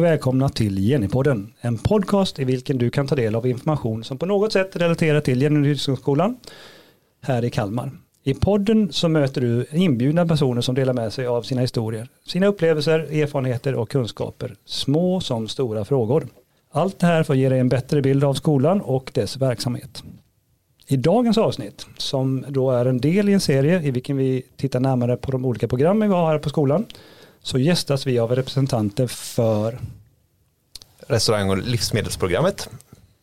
Och välkomna till Jennypodden, en podcast i vilken du kan ta del av information som på något sätt relaterar till Jennyskolan här i Kalmar. I podden så möter du inbjudna personer som delar med sig av sina historier, sina upplevelser, erfarenheter och kunskaper, små som stora frågor. Allt det här för att ge dig en bättre bild av skolan och dess verksamhet. I dagens avsnitt, som då är en del i en serie i vilken vi tittar närmare på de olika programmen vi har här på skolan, så gästas vi av representanter för restaurang och livsmedelsprogrammet.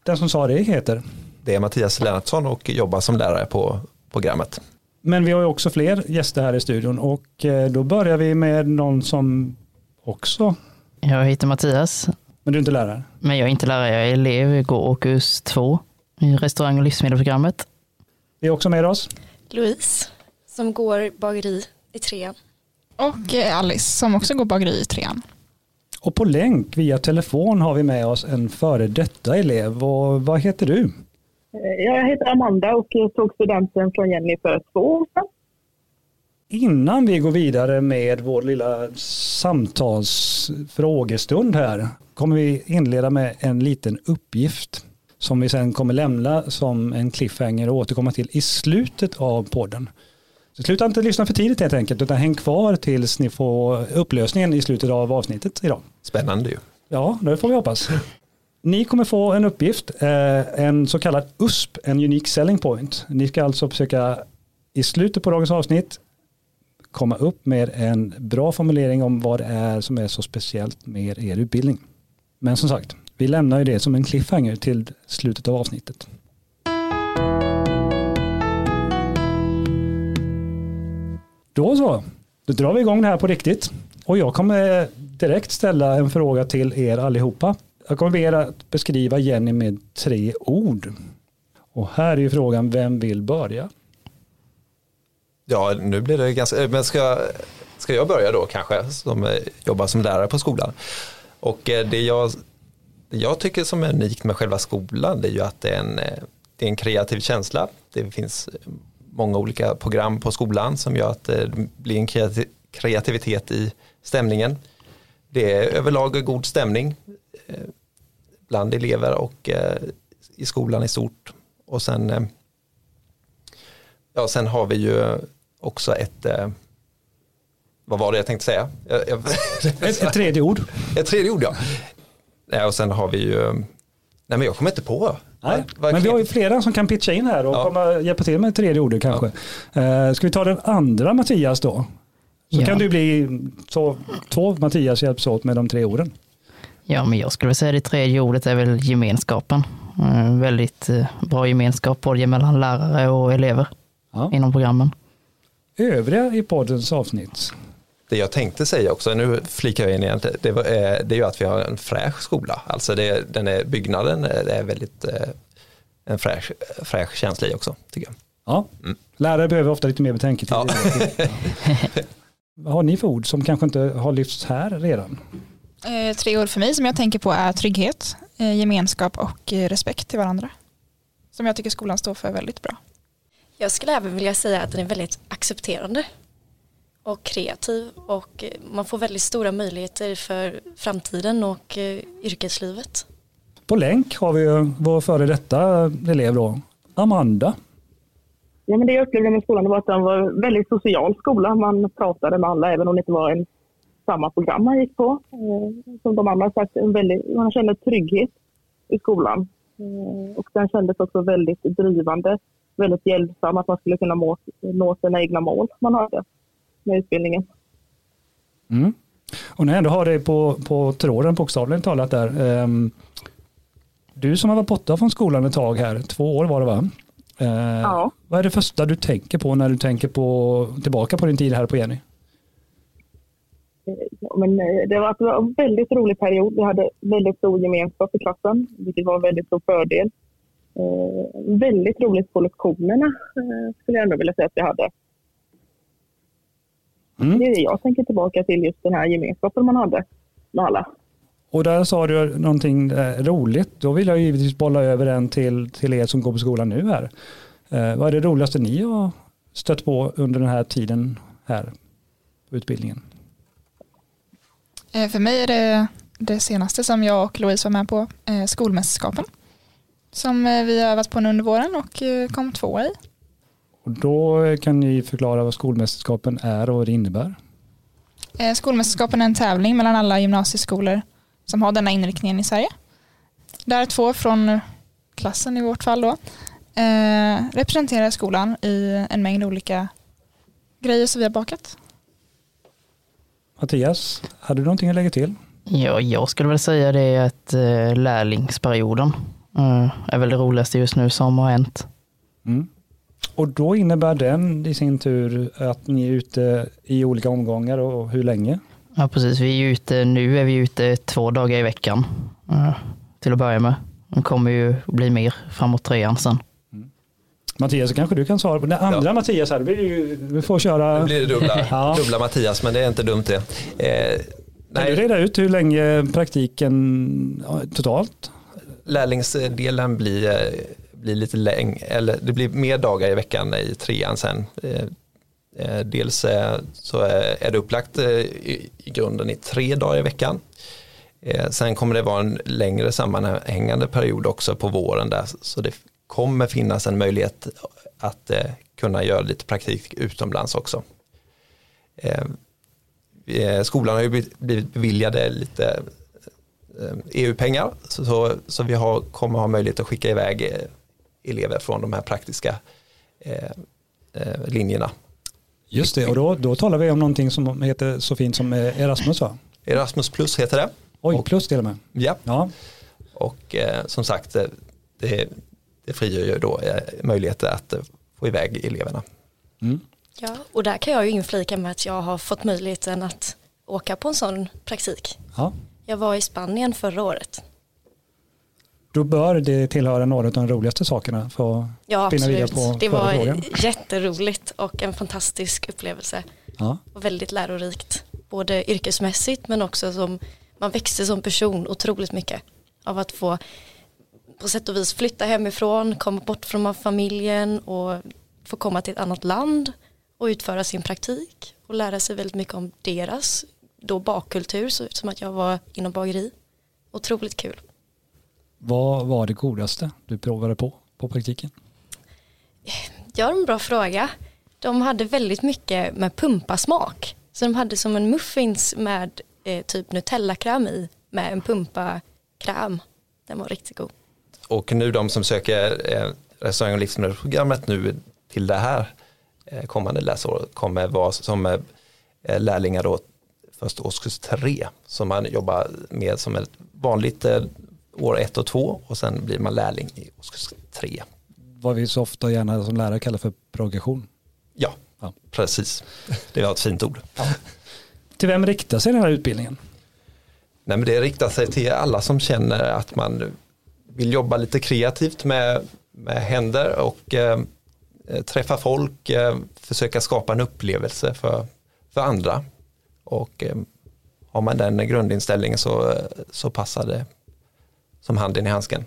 Den som sa det heter? Det är Mattias Lennartsson och jobbar som lärare på programmet. Men vi har ju också fler gäster här i studion och eh, då börjar vi med någon som också... Jag heter Mattias. Men du är inte lärare? Men jag är inte lärare, jag är elev, jag går årskurs två i restaurang och livsmedelsprogrammet. Vi är också med oss. Louise, som går bageri i trean. Och eh, Alice som också går bageri i trean. Och på länk via telefon har vi med oss en före detta elev. Och vad heter du? Eh, jag heter Amanda och tog studenten från Jenny för två år sedan. Innan vi går vidare med vår lilla samtalsfrågestund här kommer vi inleda med en liten uppgift som vi sen kommer lämna som en cliffhanger och återkomma till i slutet av podden. Så sluta inte lyssna för tidigt helt enkelt, utan häng kvar tills ni får upplösningen i slutet av avsnittet idag. Spännande ju. Ja, det får vi hoppas. Ni kommer få en uppgift, eh, en så kallad USP, en Unique Selling Point. Ni ska alltså försöka i slutet på dagens avsnitt komma upp med en bra formulering om vad det är som är så speciellt med er utbildning. Men som sagt, vi lämnar ju det som en cliffhanger till slutet av avsnittet. Då så, då drar vi igång det här på riktigt. Och jag kommer direkt ställa en fråga till er allihopa. Jag kommer be er att beskriva Jenny med tre ord. Och här är ju frågan, vem vill börja? Ja, nu blir det ganska, eh, men ska, ska jag börja då kanske, som eh, jobbar som lärare på skolan. Och eh, det jag, jag tycker som är unikt med själva skolan, det är ju att det är en, det är en kreativ känsla. Det finns många olika program på skolan som gör att det blir en kreativitet i stämningen. Det är överlag god stämning eh, bland elever och eh, i skolan i stort. Och sen, eh, ja, sen har vi ju också ett, vad var det jag tänkte säga? ett, ett tredje ord. Ett tredje ord ja. Och sen har vi ju, nej men jag kommer inte på Nej, men vi har ju flera som kan pitcha in här och ja. komma, hjälpa till med tredje ordet kanske. Ja. Uh, ska vi ta den andra Mattias då? Så ja. kan det bli så, två Mattias hjälps åt med de tre orden. Ja, men jag skulle säga det tredje ordet är väl gemenskapen. Uh, väldigt uh, bra gemenskap både mellan lärare och elever ja. inom programmen. Övriga i poddens avsnitt? Det jag tänkte säga också, nu flikar jag in igen, det, var, det är ju att vi har en fräsch skola. Alltså det, den är, byggnaden det är väldigt en fräsch, fräsch känsla i också, tycker jag. Ja, mm. lärare behöver ofta lite mer betänketid. Ja. Vad har ni för ord som kanske inte har lyfts här redan? Eh, tre ord för mig som jag tänker på är trygghet, eh, gemenskap och eh, respekt till varandra. Som jag tycker skolan står för väldigt bra. Jag skulle även vilja säga att den är väldigt accepterande och kreativ och eh, man får väldigt stora möjligheter för framtiden och eh, yrkeslivet. På länk har vi vår före detta elev då, Amanda. Ja, men det jag upplevde med skolan var att den var en väldigt social skola. Man pratade med alla även om det inte var en, samma program man gick på. Eh, som de andra sagt, en väldigt, man kände trygghet i skolan. Och den kändes också väldigt drivande, väldigt hjälpsam att man skulle kunna må, nå sina egna mål man hade med utbildningen. Mm. Och när jag ändå har dig på, på tråden bokstavligen talat där. Um, du som har varit borta från skolan ett tag här, två år var det va? Eh, ja. Vad är det första du tänker på när du tänker på, tillbaka på din tid här på Jenny? Ja, men eh, det, var, det var en väldigt rolig period. Vi hade väldigt stor gemenskap i klassen, vilket var en väldigt stor fördel. Eh, väldigt roligt på lektionerna eh, skulle jag ändå vilja säga att vi hade. Mm. Det är det jag tänker tillbaka till, just den här gemenskapen man hade med alla. Och där sa du någonting eh, roligt. Då vill jag givetvis bolla över den till, till er som går på skolan nu här. Eh, vad är det roligaste ni har stött på under den här tiden här på utbildningen? Eh, för mig är det det senaste som jag och Louise var med på, eh, skolmästerskapen. Som vi har övat på nu under våren och kom tvåa i. Och då kan ni förklara vad skolmästerskapen är och vad det innebär. Eh, Skolmästerskapen är en tävling mellan alla gymnasieskolor som har denna inriktningen i Sverige. Där två från klassen i vårt fall då eh, representerar skolan i en mängd olika grejer som vi har bakat. Mattias, hade du någonting att lägga till? Ja, jag skulle väl säga det att eh, lärlingsperioden är väl det roligaste just nu som har hänt. Mm. Och då innebär den i sin tur att ni är ute i olika omgångar och hur länge? Ja, precis. Vi är ute, nu är vi ute två dagar i veckan eh, till att börja med. Det kommer ju bli mer framåt trean sen. Mattias, kanske du kan svara på den andra Ja. Mattias här. Det ju, du får köra. Nu blir det dubbla, Ja. dubbla Mattias, men det är inte dumt det. Eh, Kan du reda ut hur länge praktiken ja, totalt? lärlingsdelen blir, eh, blir lite längre, eller det blir mer dagar i veckan i trean sen. Eh, eh, dels eh, så är det upplagt i grunden i tre dagar i veckan. Sen kommer det vara en längre sammanhängande period också på våren där, så det kommer finnas en möjlighet att kunna göra lite praktik utomlands också. Skolan har ju blivit- beviljade lite e EU-pengar så, så, vi har, kommer ha möjlighet att skicka iväg elever från de här praktiska eh, eh, linjerna. Just det, och då, då talar vi om någonting som heter så fint som eh, Erasmus va? Erasmus plus heter det. Oj, Och- plus till och med. Ja, Ja, och eh, som sagt det, det frigör ju då eh, möjligheter att eh, få iväg eleverna. mm. Ja, och där kan jag ju inflika med att jag har fått möjligheten att åka på en sån praktik. ja. Jag var i Spanien förra året. Då bör det tillhöra några av de roligaste sakerna för Ja, Spinna vidare på Det var frågan. jätteroligt och en fantastisk upplevelse. ja. Och väldigt lärorikt. Både yrkesmässigt men också som man växte som person otroligt mycket. Av att få på sätt och vis flytta hemifrån, komma bort från familjen och få komma till ett annat land och utföra sin praktik och lära sig väldigt mycket om deras då bakkultur, så som att jag var inom bageri. Otroligt kul. Vad var det godaste du provade på på praktiken? Ja, en bra fråga. De hade väldigt mycket med pumpasmak. Så de hade som en muffins med eh, typ Nutellakräm i med en pumpakräm. Den var riktigt god. Och nu de som söker eh, restaurang och livsmedelsprogrammet nu till det här eh, kommande läsår kommer vara som eh, lärlingar då först årskurs tre som man jobbar med som ett vanligt eh, år ett och två och sen blir man lärling i årskurs tre. Vad vi så ofta gärna som lärare kallar för progression. Ja, Ja. precis. Det var ett fint ord. Till vem riktar sig den här utbildningen? Nej, men det riktar sig till alla som känner att man vill jobba lite kreativt med, med händer och eh, träffa folk, eh, försöka skapa en upplevelse för, för andra. Och eh, har man den grundinställningen så, så passar det som handen i handsken.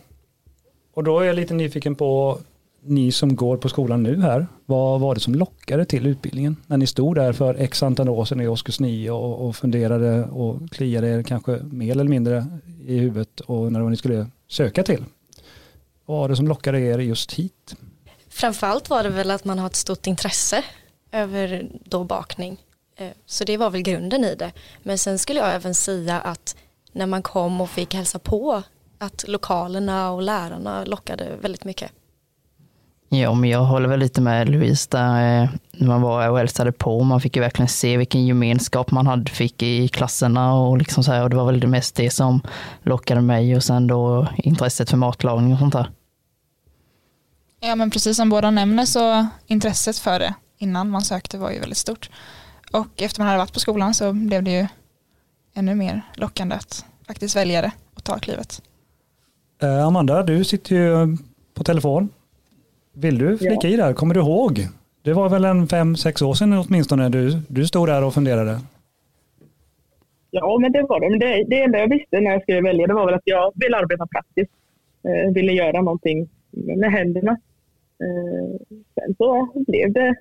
Och då är jag lite nyfiken på ni som går på skolan nu här. Vad var det som lockade till utbildningen? När ni stod där för x antal år sedan i årskurs 9 och, och funderade och kliade er kanske mer eller mindre i huvudet och när ni skulle söka till. Vad var det som lockade er just hit? Framförallt var det väl att man har ett stort intresse över då bakning. Eh, Så det var väl grunden i det. Men sen skulle jag även säga att när man kom och fick hälsa på att lokalerna och lärarna lockade väldigt mycket. Ja, men jag håller väl lite med Louise där. eh, När man var och hälsade på, man fick ju verkligen se vilken gemenskap man hade, fick i klasserna och liksom så här. Och det var väl det mest det som lockade mig och sen då intresset för matlagning och sånt där. Ja men precis som båda nämner så intresset för det innan man sökte var ju väldigt stort. Och efter man hade varit på skolan så blev det ju ännu mer lockande att faktiskt välja det och ta klivet. Eh, Amanda, du sitter ju på telefon. Vill du flika i där? Kommer du ihåg? Det var väl en fem, sex år sedan åtminstone du, du stod där och funderade. Ja, men det var det. Men det, det enda jag visste när jag skulle välja det var väl att jag ville arbeta praktiskt. Eh, ville göra någonting med händerna. Eh, sen så blev det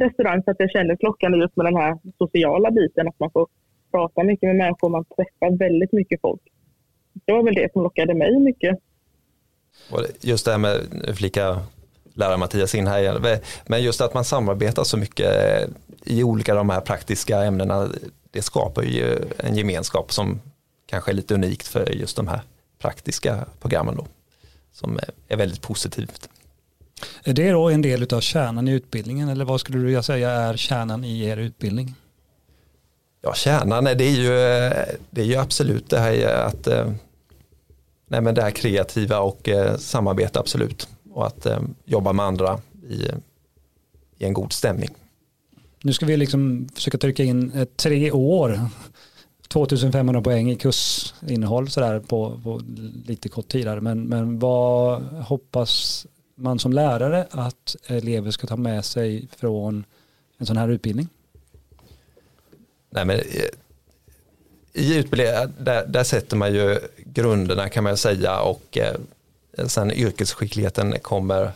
restaurang för att jag kände klockan just med den här sociala biten. Att man får pratar mycket med människor, man träffar väldigt mycket folk. Det var väl det som lockade mig mycket. Just det här med, flika lärare Mattias in här igen, men just att man samarbetar så mycket i olika de här praktiska ämnena, det skapar ju en gemenskap som kanske är lite unikt för just de här praktiska programmen då, som är väldigt positivt. Är det då en del av kärnan i utbildningen eller vad skulle du vilja säga är kärnan i er utbildning? Ja, kärnan det är ju, det är ju absolut det här att eh, nej men det här kreativa och eh, samarbete absolut och att eh, jobba med andra i, i en god stämning. Nu ska vi liksom försöka trycka in eh, tre år 2500 poäng i kursinnehåll sådär på, på lite kort tid här. Men, men vad hoppas man som lärare att elever ska ta med sig från en sån här utbildning? Nej, men, eh, i utbildningen eh, där, där sätter man ju grunderna kan man säga och eh, sen yrkesskickligheten kommer,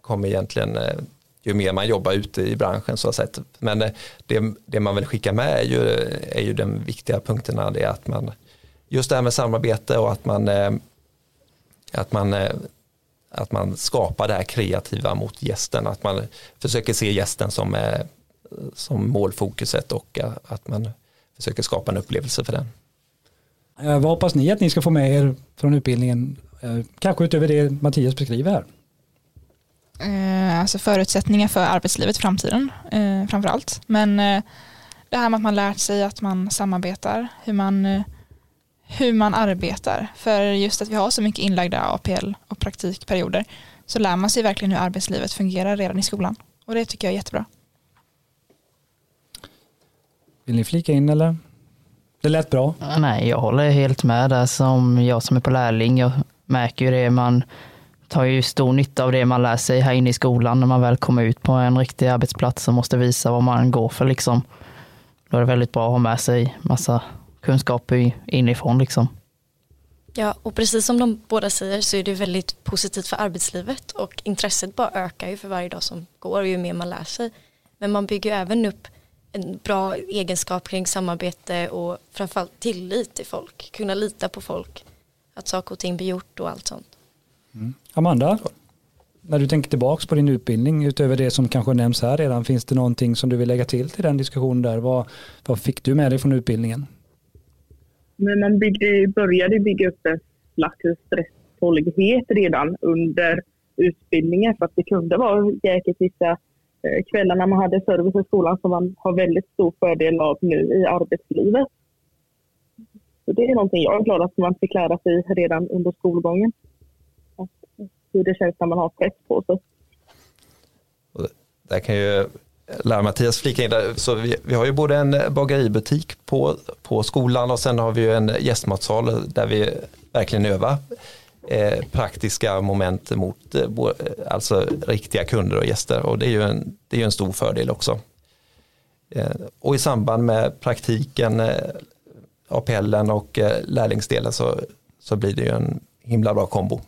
kommer egentligen eh, ju mer man jobbar ute i branschen så sett. Men eh, det, det man vill skicka med är ju, är ju de viktiga punkterna. Det är att man, just det här med samarbete och att man, eh, att man, eh, att man skapar det här kreativa mot gästen. Att man försöker se gästen som, eh, som målfokuset och eh, att man försöker skapa en upplevelse för den. Vad hoppas ni att ni ska få med er från utbildningen? Kanske utöver det Mattias beskriver här eh, alltså förutsättningar för arbetslivet i framtiden eh, framför allt. Men eh, det här med att man lärt sig att man samarbetar, hur man, eh, hur man arbetar. För just att vi har så mycket inlagda APL och praktikperioder så lär man sig verkligen hur arbetslivet fungerar redan i skolan. Och det tycker jag är jättebra. Vill ni flika in eller? Det lät bra. Nej, jag håller helt med där som jag som är på lärling. Jag märker ju det man tar ju stor nytta av det man lär sig här inne i skolan när man väl kommer ut på en riktig arbetsplats och måste visa vad man går för. Liksom. Då är det väldigt bra att ha med sig massa kunskaper inifrån. Liksom. Ja, och precis som de båda säger så är det väldigt positivt för arbetslivet och intresset bara ökar ju för varje dag som går och ju mer man lär sig. Men man bygger även upp en bra egenskap kring samarbete och framförallt tillit till folk, kunna lita på folk, att saker och ting blir gjort och allt sånt. Mm. Amanda, när du tänker tillbaka på din utbildning utöver det som kanske nämns här redan, finns det någonting som du vill lägga till till den diskussionen där? Vad, vad fick du med dig från utbildningen? Men man byggde, började bygga upp en slags stresstålighet redan under utbildningen för att det kunde vara jäkligt vissa Eh, kvällarna man hade service i skolan som man har väldigt stor fördel av nu i arbetslivet. Så det är någonting jag är glad att man fick lära sig redan under skolgången hur det känns när man har press på sig. där kan ju lära Mattias flika in där. Så vi, vi, har ju både en bageributik på, på skolan och sen har vi ju en gästmatsal där vi verkligen övar eh, praktiska moment mot eh, eh, alltså riktiga kunder och gäster och det är ju en, det är en stor fördel också. Eh, och i samband med praktiken, eh, APLen och eh, lärlingsdelen så, så blir det ju en himla bra kombo.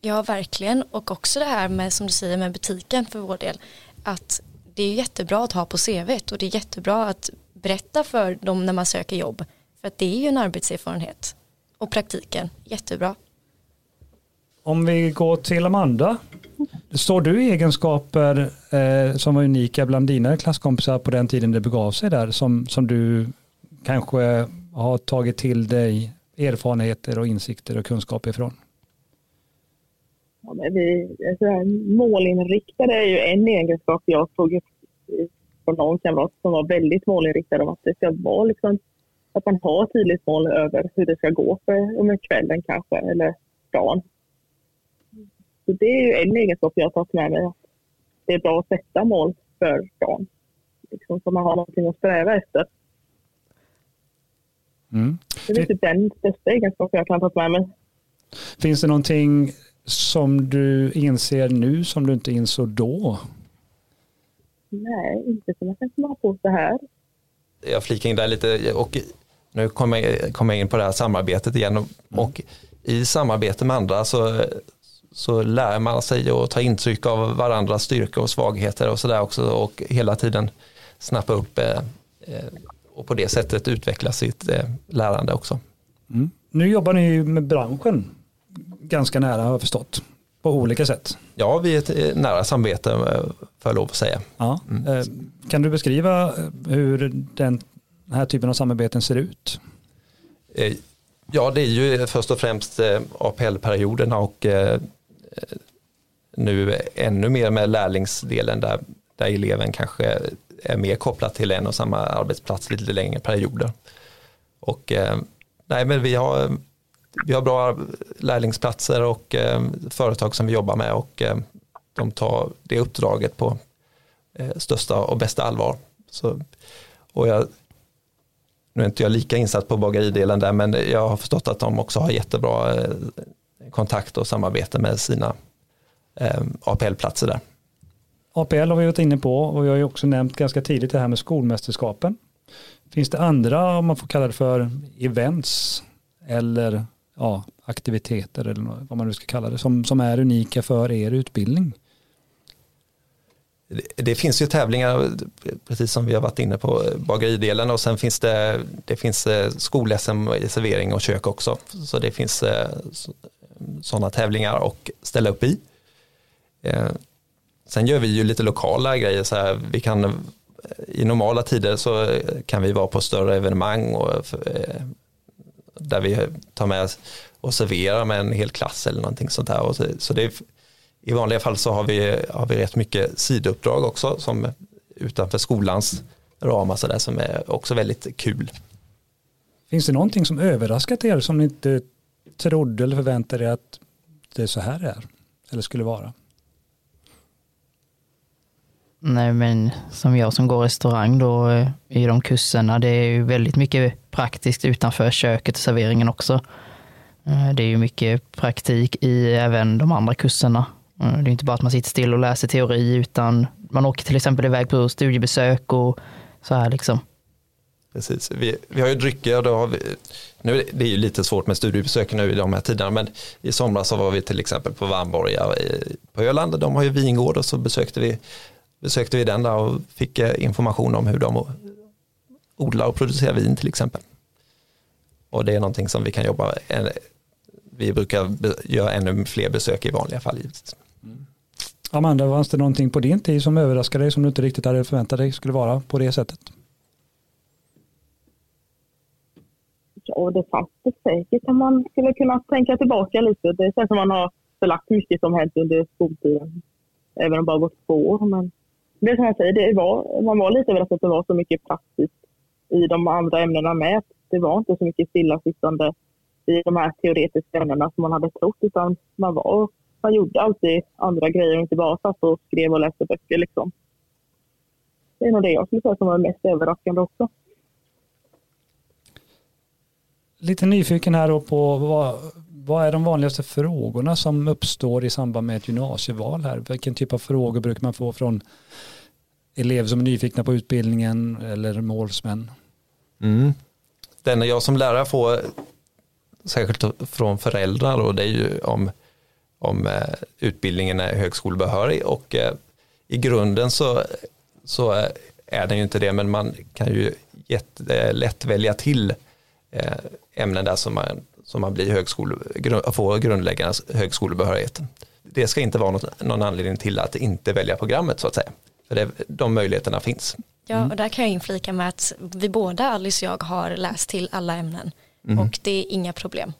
Ja, verkligen. Och också det här med, som du säger, med butiken för vår del. Att det är jättebra att ha på CV och det är jättebra att berätta för dem när man söker jobb. För att det är ju en arbetserfarenhet. Och praktiken, jättebra. Om vi går till Amanda. Står du i egenskaper eh, som var unika bland dina klasskompisar på den tiden det begav sig där som, som du kanske har tagit till dig erfarenheter och insikter och kunskaper ifrån? Ja, men vi, alltså, målinriktade är ju en egenskap jag tog från någon kamrat som var väldigt målinriktad om att det ska vara liksom, att man har tydligt mål över hur det ska gå för om kvällen kanske eller dagen. Så det är ju en egenskap jag har tagit med mig. Att det är bra att sätta mål för dagen. Liksom, så man har någonting att sträva efter. Mm. Det är typ den största egenskapen jag kan ta med mig. Finns det någonting som du inser nu som du inte insåg då? Nej, inte som jag kan komma på så här. Jag flikar in där lite och nu kommer jag, kommer jag in på det här samarbetet igen och, mm. och i samarbete med andra så, så lär man sig att ta intryck av varandras styrkor och svagheter och sådär också och hela tiden snappa upp eh, eh och på det sättet utveckla sitt eh, lärande också. Mm. Nu jobbar ni ju med branschen ganska nära har jag förstått. På olika sätt. Ja, vi är ett eh, nära samarbete eh, för lov att säga. Ja. Mm. Kan du beskriva hur den här typen av samarbeten ser ut? Ja, det är ju först och främst APL-perioderna och nu ännu mer med lärlingsdelen där, där eleven kanske är mer kopplad till en och samma arbetsplats lite längre perioder. Och nej, men vi har vi har bra lärlingsplatser och eh, företag som vi jobbar med och eh, de tar det uppdraget på eh, största och bästa allvar. Så, och jag, nu är inte jag lika insatt på bageridelen där men jag har förstått att de också har jättebra eh, kontakt och samarbete med sina eh, APL-platser där. APL har vi varit inne på och jag har ju också nämnt ganska tidigt det här med skolmästerskapen. Finns det andra, om man får kalla det för events eller ja, aktiviteter eller vad man nu ska kalla det som, som är unika för er utbildning? Det, det finns ju tävlingar, precis som vi har varit inne på, bageridelen och sen finns det, det finns eh, skol-SM i servering och kök också. Så det finns eh, sådana tävlingar att ställa upp i. Eh, sen gör vi ju lite lokala grejer, så här, vi kan i normala tider så kan vi vara på större evenemang och där vi tar med och serverar med en hel klass eller någonting sånt här. Så, så det är, I vanliga fall så har vi, har vi rätt mycket sidouppdrag också som utanför skolans ramar så där, som är också väldigt kul. Finns det någonting som överraskat er som ni inte trodde eller förväntade er att det är så här det är eller skulle vara? Nej, men som jag som går restaurang då eh, i de kurserna, det är ju väldigt mycket praktiskt utanför köket och serveringen också. Eh, det är ju mycket praktik i även de andra kurserna. Eh, det är inte bara att man sitter still och läser teori, utan man åker till exempel iväg på studiebesök och så här liksom. Precis, vi, vi har ju drycker då har vi, nu är det, är ju lite svårt med studiebesök nu i de här tiderna, men i somras så var vi till exempel på Varmborga på Öland, de har ju vingård och så besökte vi besökte vi den där och fick eh, information om hur de odlar och producerar vin till exempel. Och det är någonting som vi kan jobba, vi brukar göra ännu fler besök i vanliga fall givetvis. Mm. Amanda, fanns det någonting på din tid som överraskade dig som du inte riktigt hade förväntat dig skulle vara på det sättet? Ja, det fanns det säkert om man skulle kunna tänka tillbaka lite. Det känns som man har förlagt mycket som hänt under skoltiden. Även om det bara gått två år. Men det som jag säger, det var, man var lite överraskad att det var så mycket praktiskt i de andra ämnena med. Det var inte så mycket stillasittande i de här teoretiska ämnena som man hade trott, utan man, var, man gjorde alltid andra grejer och inte bara satt och skrev och läste böcker. Liksom. Det är nog det jag skulle säga som var mest överraskande också. Lite nyfiken här då på vad, vad är de vanligaste frågorna som uppstår i samband med ett gymnasieval här? Vilken typ av frågor brukar man få från elever som är nyfikna på utbildningen eller målsmän? Mm. Den jag som lärare får särskilt från föräldrar och det är ju om, om eh, utbildningen är högskolebehörig och eh, i grunden så, så eh, är den ju inte det men man kan ju lätt välja till eh, ämnen där som man som man blir högskole, får grundläggande högskolebehörighet. Det ska inte vara något, någon anledning till att inte välja programmet så att säga. För det, de möjligheterna finns. Ja, mm. och där kan jag inflika med att vi båda, Alice och jag, har läst till alla ämnen. Mm. Och det är inga problem.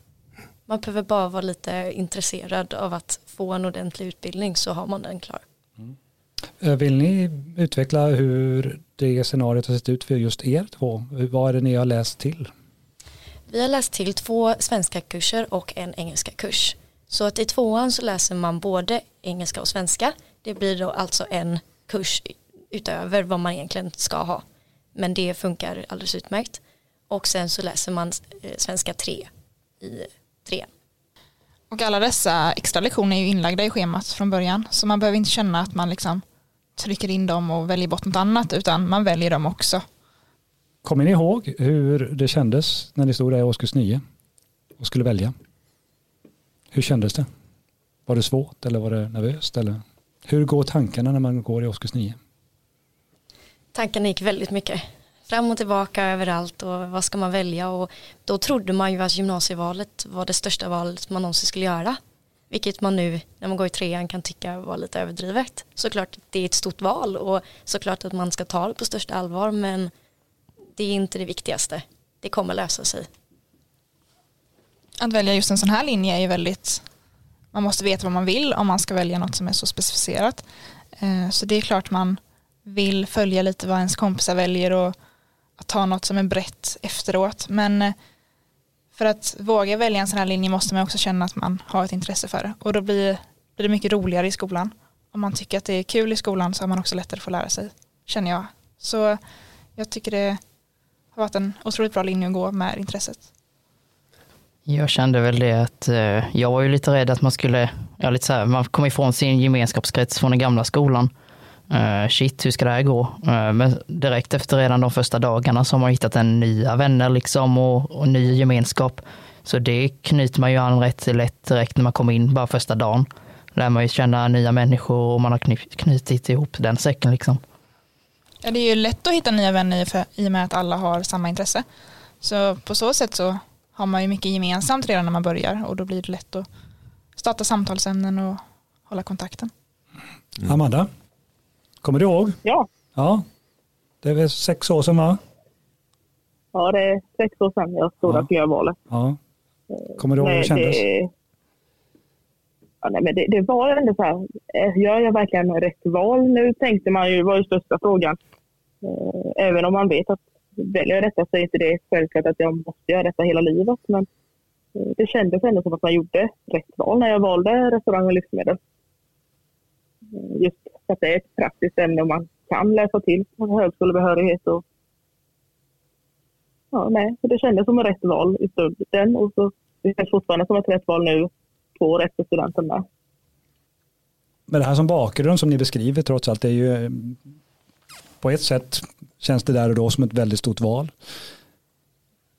Man behöver bara vara lite intresserad av att få en ordentlig utbildning så har man den klar. Mm. Vill ni utveckla hur det scenariot har sett ut för just er två? Vad är det ni har läst till? Vi har läst till två svenska kurser och en engelska kurs. Så att i tvåan så läser man både engelska och svenska. Det blir då alltså en kurs utöver vad man egentligen ska ha. Men det funkar alldeles utmärkt. Och sen så läser man eh, svenska 3 i 3. Och alla dessa extra lektioner är ju inlagda i schemat från början. Så man behöver inte känna att man liksom trycker in dem och väljer bort något annat utan man väljer dem också. Kommer ni ihåg hur det kändes när ni stod där i årskurs 9 och skulle välja? Hur kändes det? Var det svårt eller var det nervöst? Eller? Hur går tankarna när man går i årskurs 9? Tankarna gick väldigt mycket. fram och tillbaka överallt och vad ska man välja och då trodde man ju att gymnasievalet var det största valet man någonsin skulle göra. Vilket man nu när man går i trean kan tycka var lite överdrivet. Såklart det är ett stort val och såklart att man ska ta det på största allvar men det är inte det viktigaste. Det kommer lösa sig. Att välja just en sån här linje är ju väldigt, man måste veta vad man vill om man ska välja något som är så specificerat. Eh, så det är klart man vill följa lite vad ens kompisar väljer och att ta något som är brett efteråt. Men eh, för att våga välja en sån här linje måste man också känna att man har ett intresse för det. Och då blir, blir det mycket roligare i skolan. Om man tycker att det är kul i skolan så har man också lättare att få lära sig, känner jag. Så jag tycker det har varit en otroligt bra linje att gå med intresset. Jag kände väl det att eh, jag var ju lite rädd att man skulle, ja, lite så här, man kom ifrån sin gemenskapskrets från den gamla skolan. Eh, shit, hur ska det här gå? Eh, men direkt efter redan de första dagarna så har man hittat en nya vänner liksom och, och ny gemenskap. Så det knyter man ju an rätt lätt direkt när man kommer in bara första dagen. Lär man ju känna nya människor och man har knutit ihop den säcken liksom. Ja, det är ju lätt att hitta nya vänner för, i och med att alla har samma intresse. Så på så sätt så har man ju mycket gemensamt redan när man börjar och då blir det lätt att starta samtalsämnen och hålla kontakten. Mm. Amanda, kommer du ihåg? Ja. Ja, det är väl sex år sedan va? Ja, det är sex år sedan jag stod ja. att göra valet. Ja. Kommer du ihåg hur det kändes? Det, ja, nej, men det, det, var ändå så här, eh, gör jag verkligen rätt val nu? Tänkte man ju var ju största frågan. Eh, även om man vet att väljer jag detta så är inte det självklart att jag måste göra detta hela livet. Men eh, det kändes ändå som att man gjorde rätt val när jag valde restaurang och livsmedel. Just för att det är ett praktiskt ämne och man kan läsa till högskolebehörighet. Och, ja, nej, så det kändes som ett rätt val i stunden och så det känns fortfarande som ett rätt val nu två år efter studenten med. Men det här som bakgrund som ni beskriver trots allt är ju på ett sätt känns det där och då som ett väldigt stort val.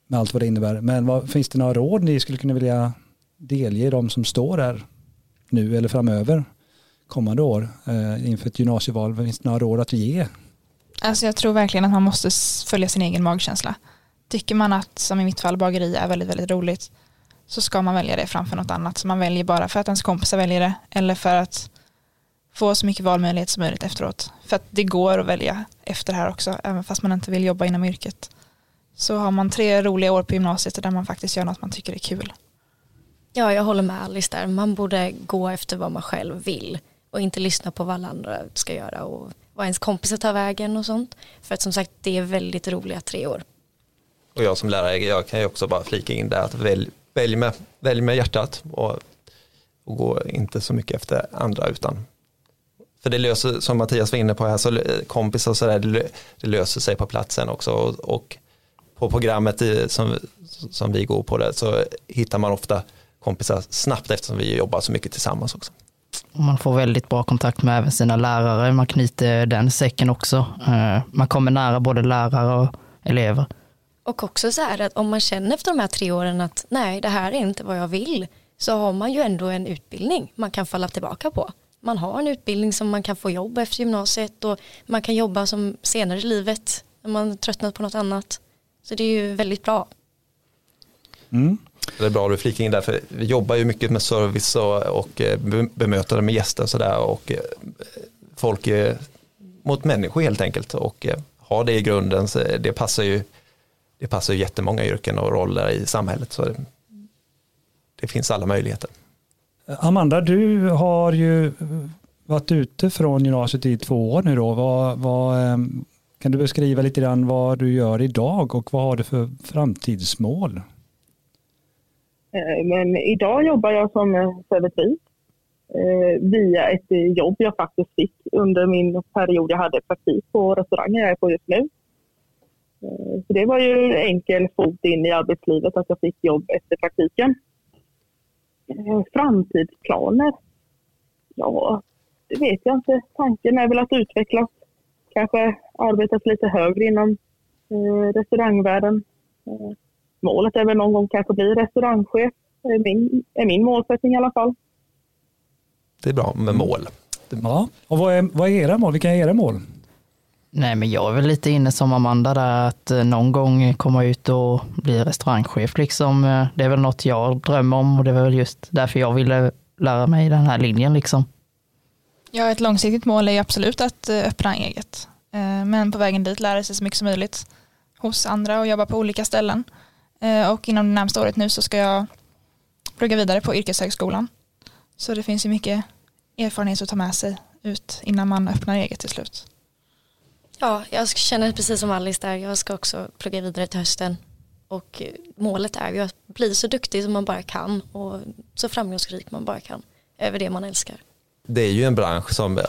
Med allt vad det innebär. Men vad, finns det några råd ni skulle kunna vilja delge de som står där nu eller framöver kommande år eh, inför ett gymnasieval? Finns det några råd att ge? Alltså jag tror verkligen att man måste följa sin egen magkänsla. Tycker man att, som i mitt fall, bageri är väldigt, väldigt roligt så ska man välja det framför något annat som man väljer bara för att ens kompisar väljer det eller för att få så mycket valmöjlighet som möjligt efteråt. För att det går att välja efter det här också, även fast man inte vill jobba inom yrket. Så har man tre roliga år på gymnasiet där man faktiskt gör något man tycker är kul. Ja, jag håller med Alice där. Man borde gå efter vad man själv vill och inte lyssna på vad alla andra ska göra och vad ens kompisar tar vägen och sånt. För att som sagt, det är väldigt roliga tre år. Och jag som lärare, jag kan ju också bara flika in där att välj, välj, med, välj med hjärtat och, och gå inte så mycket efter andra utan för det löser, som Mattias var inne på här, så kompisar och sådär, det, det löser sig på platsen också. Och, och på programmet i, som, som vi går på det så hittar man ofta kompisar snabbt eftersom vi jobbar så mycket tillsammans också. Man får väldigt bra kontakt med även sina lärare, man knyter den säcken också. Eh, man kommer nära både lärare och elever. Och också så här att om man känner efter de här tre åren att nej, det här är inte vad jag vill, så har man ju ändå en utbildning man kan falla tillbaka på man har en utbildning som man kan få jobb efter gymnasiet och man kan jobba som senare i livet när man tröttnat på något annat. Så det är ju väldigt bra. Mm. Det är bra att du flikar in där, för vi jobbar ju mycket med service och, och eh, bemötande med gäster och sådär och eh, folk är mot människor helt enkelt och eh, har det i grunden så det passar ju det passar ju jättemånga yrken och roller i samhället så det, det finns alla möjligheter. Amanda, du har ju varit ute från gymnasiet i två år nu då. Vad, vad, ehm, kan du beskriva lite grann vad du gör idag och vad har du för framtidsmål? Eh, men idag jobbar jag som servitris eh, via ett jobb jag faktiskt fick under min period jag hade praktik på restaurangen jag är på just nu. Eh, så det var ju en enkel fot in i arbetslivet att jag fick jobb efter praktiken. Eh, framtidsplaner? Ja, det vet jag inte. Tanken är väl att utvecklas. Kanske arbetas lite högre inom eh, restaurangvärlden. Målet är väl någon gång kanske bli restaurangchef. Är min, är min målsättning i alla fall. Det är bra med mål. Ja, och vad är, vad är era mål? Vilka är era mål? Nej, men jag är väl lite inne som Amanda där, att eh, någon gång komma ut och bli restaurangchef liksom. Eh, det är väl något jag drömmer om och det var väl just därför jag ville lära mig den här linjen liksom. Ja, ett långsiktigt mål är ju absolut att eh, öppna eget. Men på vägen dit lära sig så mycket som möjligt hos andra och jobba på olika ställen. Och inom det närmsta året nu så ska jag plugga vidare på yrkeshögskolan. Så det finns ju mycket erfarenhet att ta med sig ut innan man öppnar eget till slut. Ja, jag känner precis som Alice där. Jag ska också plugga vidare till hösten. Och eh, målet är ju att bli så duktig som man bara kan och så framgångsrik man bara kan över det man älskar. Det är ju en bransch som,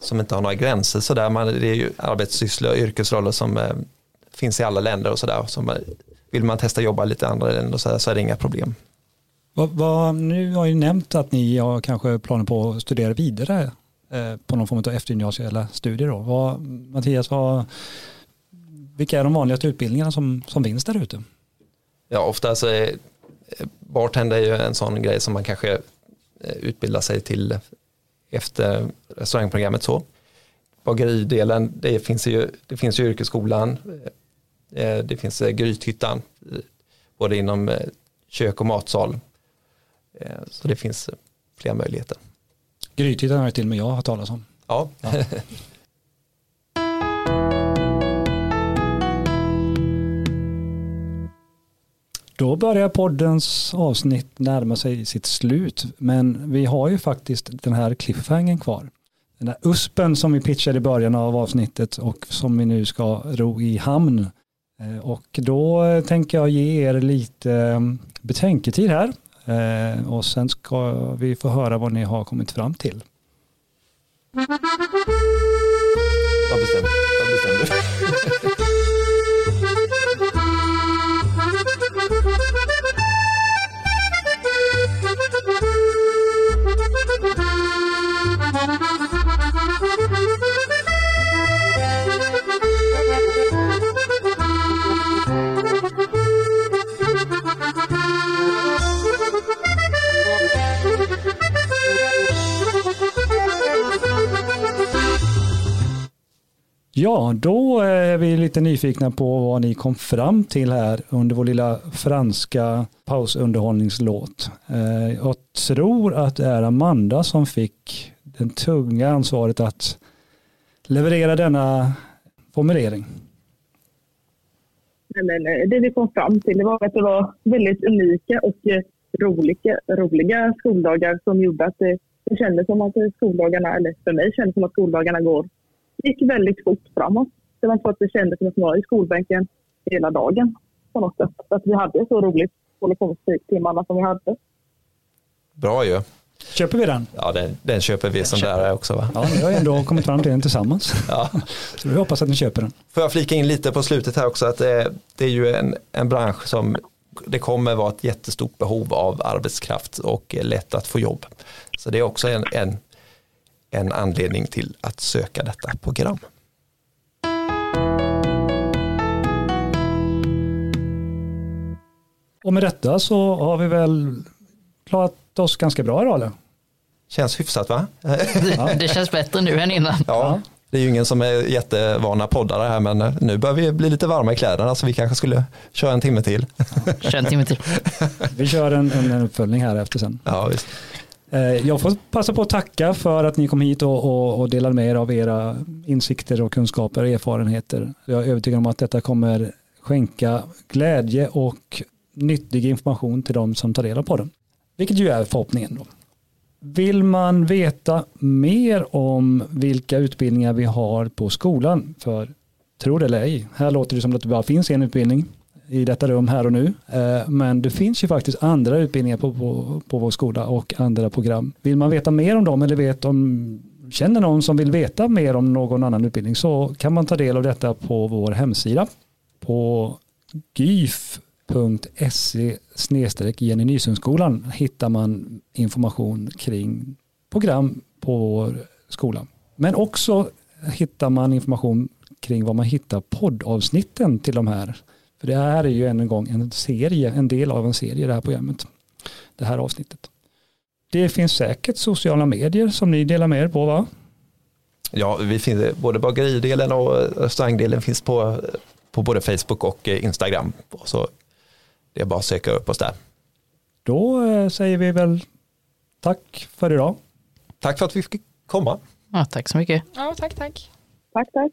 som inte har några gränser sådär. Man, det är ju arbetssysslor och yrkesroller som eh, finns i alla länder och sådär. Så man- vill man testa jobba i lite andra länder så, så är det inga problem. Vad, vad, nu har ju nämnt att ni har kanske planer på att studera vidare eh, Eh, på någon form av eftergymnasiala studier. Då. Vad, Mattias, vad, vilka är de vanligaste utbildningarna som, som finns där ute? Ja, ofta så är eh, bartender är ju en sån grej som man kanske eh, utbildar sig till efter restaurangprogrammet så. Bageridelen, det finns ju, det finns ju yrkesskolan, det finns Grythyttan, både inom kök och matsal. Så det finns flera möjligheter. Grythyttan har till och med jag har talat om. Ja, Då börjar poddens avsnitt närma sig sitt slut. Men vi har ju faktiskt den här cliffhangern kvar. Den där uspen som vi pitchade i början av avsnittet och som vi nu ska ro i hamn. Eh, Och då tänker jag ge er lite eh, betänketid här. Eh, Och sen ska vi få höra vad ni har kommit fram till. vad bestämmer, vad bestämmer Ja, då eh, är vi lite nyfikna på vad ni kom fram till här under vår lilla franska pausunderhållningslåt. Eh, jag tror att det är Amanda som fick den tunga ansvaret att leverera denna formulering. Nej, men eh, det vi kom fram till det var att det var väldigt unika och roliga, roliga skoldagar som gjorde att det, det kändes som att skoldagarna, eller för mig kändes som att skoldagarna går, gick väldigt fort framåt. Det var så att det kändes som att man var i skolbänken hela dagen på något sätt. Att vi hade så roligt på lektionstimmarna som vi hade. Bra ju. Köper vi den? Ja, den, den köper vi som lärare också va? Ja, ni har ändå kommit fram till den tillsammans. Ja. Så vi hoppas att ni köper den. Får jag flika in lite på slutet här också att det, det är ju en, en bransch som det kommer vara ett jättestort behov av arbetskraft och är lätt att få jobb. Så det är också en, en, en anledning till att söka detta program. Och med detta så har vi väl klarat oss ganska bra idag eller? Känns hyfsat va? Ja. Det känns bättre nu än innan. Ja, det är ju ingen som är jättevana poddare här men nu börjar vi bli lite varma i kläderna så vi kanske skulle köra en timme till. Kör en timme till. Vi kör en, en, en uppföljning här efter sen. Ja, visst. Eh, jag får passa på att tacka för att ni kom hit och, och, och delade med er av era insikter och kunskaper och erfarenheter. Jag är övertygad om att detta kommer skänka glädje och nyttig information till de som tar del av podden. Vilket ju är förhoppningen. Då. Vill man veta mer om vilka utbildningar vi har på skolan, för tro det eller ej, här låter det som att det bara finns en utbildning i detta rum här och nu. Eh, men det finns ju faktiskt andra utbildningar på, på, på vår skola och andra program. Vill man veta mer om dem eller vet om, känner någon som vill veta mer om någon annan utbildning så kan man ta del av detta på vår hemsida på gyf.se Jenny Nysundsskolan hittar man information kring program på vår skola. Men också hittar man information kring vad man hittar poddavsnitten till de här. För det här är ju än en gång en serie, en del av en serie det här programmet. Det här avsnittet. Det finns säkert sociala medier som ni delar med er på va? Ja, vi finns, både bageridelen och restaurangdelen finns på, på både Facebook och Instagram. Så det är bara att söka upp oss där. Då eh, säger vi väl tack för idag. Tack för att vi fick komma. Ja, tack så mycket. Ja, tack, tack. Tack, tack.